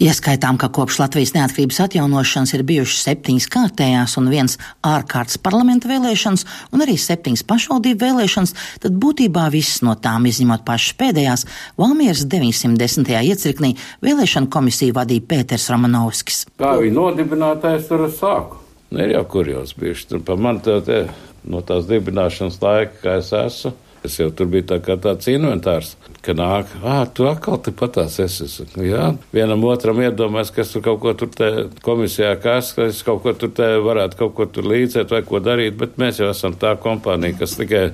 Ieskaitām, ka kopš Latvijas neatkarības atjaunošanas ir bijušas septiņas kārtējās un viens ārkārtas parlamenta vēlēšanas un arī septiņas pašvaldību vēlēšanas, tad būtībā visas no tām, izņemot pašas pēdējās, Valmieras 910. iecirknī vēlēšana komisiju vadīja Pēters Romanovskis. Kā viņa nodibinātājs tur sāku? Nu, ir jau kurjos bijuši. Tur pa man te, te, no tās dibināšanas laika, kā es esmu, es jau tur biju tā kā tāds inventārs ka nāk, ah, tu atkal tepat tās esi. Jā, vienam otram iedomājas, ka es tur kaut ko tur te komisijā kas, ka es kaut ko tur te varētu kaut ko tur līdzēt vai ko darīt, bet mēs jau esam tā kompānija, kas tikai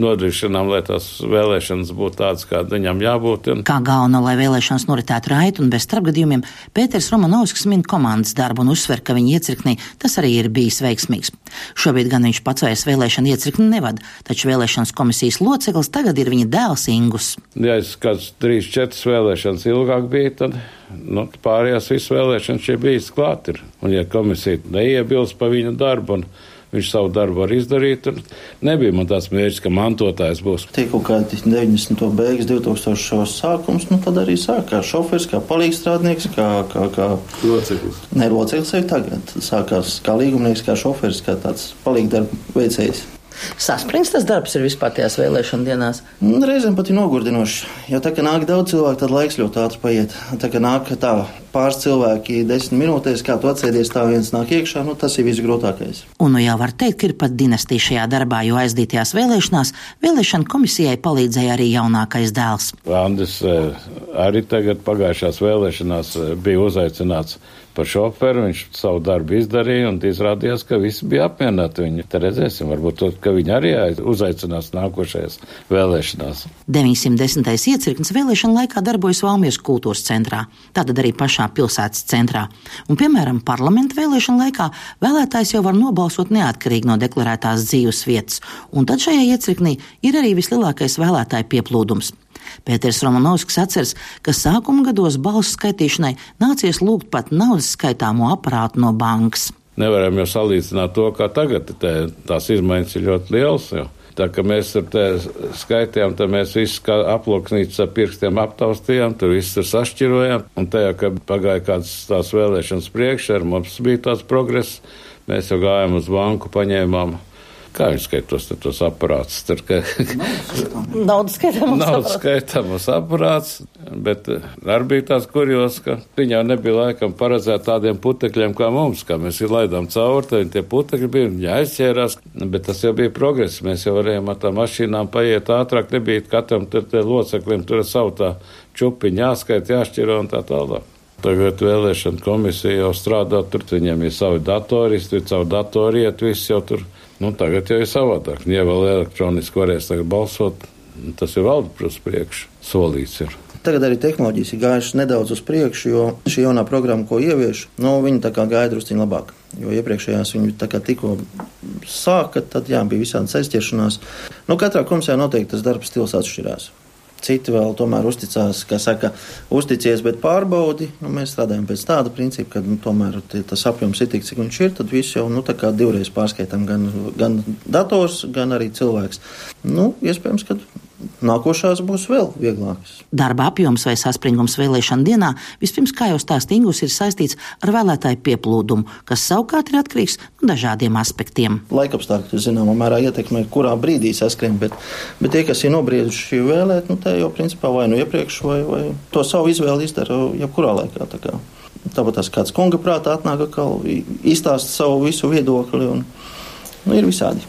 nodrošinām, lai tās vēlēšanas būtu tādas, kāda viņam jābūt. Un... Kā galveno, lai vēlēšanas noritētu raiti un bez starpgadījumiem, Pēters Romanovskis min komandas darbu un uzsver, ka viņa iecirknī tas arī ir bijis veiksmīgs. Šobrīd gan viņš pats vairs vēlēšanu iecirkni nevada, taču vēlēšanas komisijas loceklis tagad ir viņa dēls Ingus. Ja es kāds trīs, četras vēlēšanas ilgāk bija, tad nu, pārējās visas vēlēšanas šeit bijis klāt. Ir. Un ja komisija neiebilst pa viņa darbu, un viņš savu darbu var izdarīt. Nebija man tāds mērķis, ka mantotājs būs. Tie kaut kādi 90. beigas, 2000. sākums, nu tad arī sāk kā šofers, kā palīgstrādnieks, kā, kā, kā loceklis. Ne, loceklis jau tagad sākās kā līgumnieks, kā šofers, kā tāds palīgdarba veicējs. Saspringts tas darbs ir vispār tajās vēlēšana dienās. Nu, reizēm pat ir nogurdinoši. Jo tā kā nāk daudz cilvēku, tad laiks ļoti ātri paiet. Tā kā nāk tā pāris cilvēki desmit minūtēs, kā tu atsēdies, tā viens nāk iekšā, nu, tas ir visgrūtākais. Un nu jau var teikt, ka ir pat dinastija šajā darbā, jo aizdītajās vēlēšanās vēlēšana komisijai palīdzēja arī jaunākais dēls. Andis eh, arī tagad pagājušās vēlēšanās eh, bija uzaicināts par šoferu. Viņš savu darbu izdarīja un izrādījās, ka visi bija apmierināti. Viņi te redzēsim, varbūt, to, ka viņi arī uzaicinās nākošajās vēlēšanās. 910. iecirknis vēlēšana laikā darbojas Valmieras kultūras centrā, tātad arī pašā pilsētas centrā. Un, piemēram, parlamenta vēlēšana laikā vēlētājs jau var nobalsot neatkarīgi no deklarētās dzīves vietas, un tad šajā iecirknī ir arī vislielākais vēlētāju pieplūdums. Pēters Romanovskis atceras, ka sākuma gados balsu skaitīšanai nācies lūgt pat naudas skaitāmo aparātu no bankas. Nevaram jau salīdzināt to, kā tagad te, tās izmaiņas ir ļoti lielas. Jo. Tā kā mēs tur skaitījām, tad mēs visus kā aploksnītas ar pirkstiem aptaustījām, tur viss tur sašķirojām. Un tajā, kad pagāja kādas tās vēlēšanas priekšā, mums bija tāds progress, mēs jau gājām uz banku, paņēmām Kā viņš skaitos tos aparātus? Tur, ka... Naudas skaitāmos Naudas skaitāmos aparāts, bet eh, arī bija tās kurjos, ka viņā nebija laikam paredzēt tādiem putekļiem kā mums, kā mēs laidām cauri, tad tie putekļi bija, viņi aizķērās, bet tas jau bija progress. Mēs jau varējām ar tām mašīnām paiet ātrāk, nebija katram tur loceklim tur savu tā čupiņu jāskait, jāšķiro un tā tālāk. Tagad vēlēšana komisija jau strādā, tur viņiem ir savi datori, tur caur datori iet, viss jau tur Nu, tagad jau ir savādāk. Ja vēl elektroniski varēs balsot, tas ir vēl uz priekšu solīts. Ir. Tagad arī tehnoloģijas ir gājušas nedaudz uz priekšu, jo šī jaunā programma, ko ievieš, nu, viņi tā kā gāja drusciņ labāk. Jo iepriekšējās viņi tā kā tikko sāka, tad jā, bija visādas aizķeršanās. Nu, katrā komisijā noteikti tas darbs stils atšķirās. Citi vēl tomēr uzticās, kā saka, uzticies, bet pārbaudi. Nu, mēs strādājam pēc tāda principa, ka nu, tomēr tas apjoms ir tik, cik viņš ir. Tad viss jau nu, divreiz pārskaitām gan, gan dators, gan arī cilvēks. Nu, iespējams, ka nākošās būs vēl vieglākas. Darba apjoms vai saspringums vēlēšana dienā vispirms, kā jau stāstīgus, ir saistīts ar vēlētāju pieplūdumu, kas savukārt ir atkarīgs no dažādiem aspektiem. Laikapstākļi zināmā mērā ietekmē, kurā brīdī saskrien, bet, bet tie, kas ir nobrieduši vēlēt, nu, tā jau principā vai nu iepriekš, vai, vai to savu izvēli izdara jebkurā laikā. Tā Tāpat tās kāds konga prātā atnāk, atkal izstāsta savu visu viedokli, un nu, ir visādi.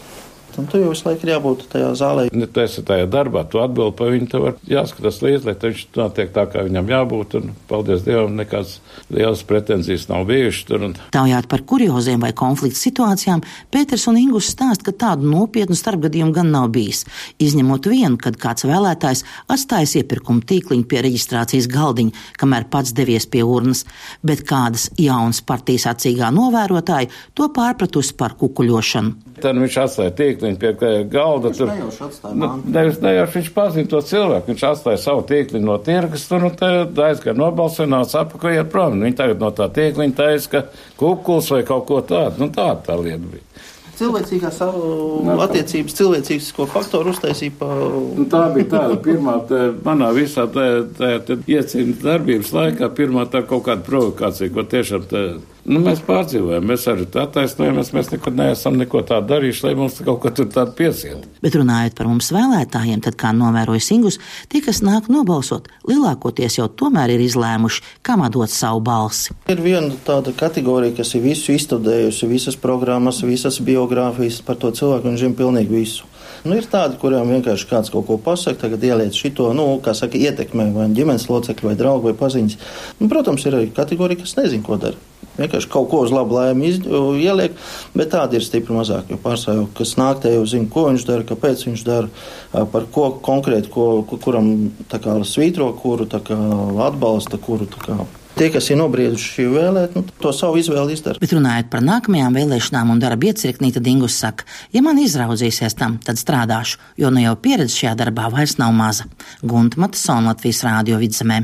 Un tu jau visu laiku ir jābūt tajā zālē. Ja tu esi tajā darbā, tu atbildi par viņu, tev jāskatās līdzi, lai viņš notiek tā, kā viņam jābūt. Un, paldies Dievam, nekādas lielas pretenzijas nav bijušas tur. Un... Taujāt par kurioziem vai konflikta situācijām, Pēters un Ingus stāst, ka tādu nopietnu starpgadījumu gan nav bijis. Izņemot vienu, kad kāds vēlētājs atstājis iepirkuma tīkliņu pie reģistrācijas galdiņa, kamēr pats devies pie urnas, bet kādas jaunas partijas acīgā novērotāja to pārpratusi par kukuļošanu. Tad viņš atstāja tīkliņu pie galda. Viņš tur atstāja nu, nevis, nejauši viņš pazina to cilvēku. Viņš atstāja savu tīkliņu no tirgus, tur nu, aizgāja nobalsoja, nāca apakaļ iet prom. Viņi tagad no tā tīkliņa taisa, ka kukuls vai kaut ko tādu. Nu, tāda tā lieta bija. cilvēcīgā savu attiecības, cilvēcīgo faktoru uztaisīja pa. Nu, tā bija tāda pirmā, tā, manā visā tā, tā, tā iecīņas darbības laikā, pirmā tā kaut kāda provokācija, ko tiešām tā Nu, mēs pārdzīvojam, mēs arī attaisnojamies, mēs nekad neesam neko tādu darījuši, lai mums kaut ko tur tādu piesiet. Bet runājot par mums vēlētājiem, tad, kā novēroja Singus, tie, kas nāk nobalsot, lielākoties jau tomēr ir izlēmuši, kam dot savu balsi. Ir viena tāda kategorija, kas ir visu izstudējusi, visas programmas, visas biogrāfijas par to cilvēku un zina pilnīgi visu. Nu, ir tādi, kuriem vienkārši kāds kaut ko pasaka, tagad ieliec šito, nu, kā saka, ietekmē vai ģimenes locekļu vai draugu vai paziņas. Nu, protams, ir arī kategorija, kas nezina, ko dara. Vienkārši kaut ko uz labu laimi iz, ieliek, bet tādi ir stipri mazāk. Jo pārsvarā, kas nāk te jau zina, ko viņš dara, kāpēc viņš dara, par ko konkrēti, ko, kuram kā, svītro, kuru kā, atbalsta, kuru kā, Tie, kas ir nobrieduši vēlēt, nu, to savu izvēli izdara. Bet runājot par nākamajām vēlēšanām un darba iecirknī, tad Ingus saka, ja man izraudzīsies tam, tad strādāšu, jo nu jau pieredze šajā darbā vairs nav maza. Gunta Matasona Latvijas Rādio vidzemē.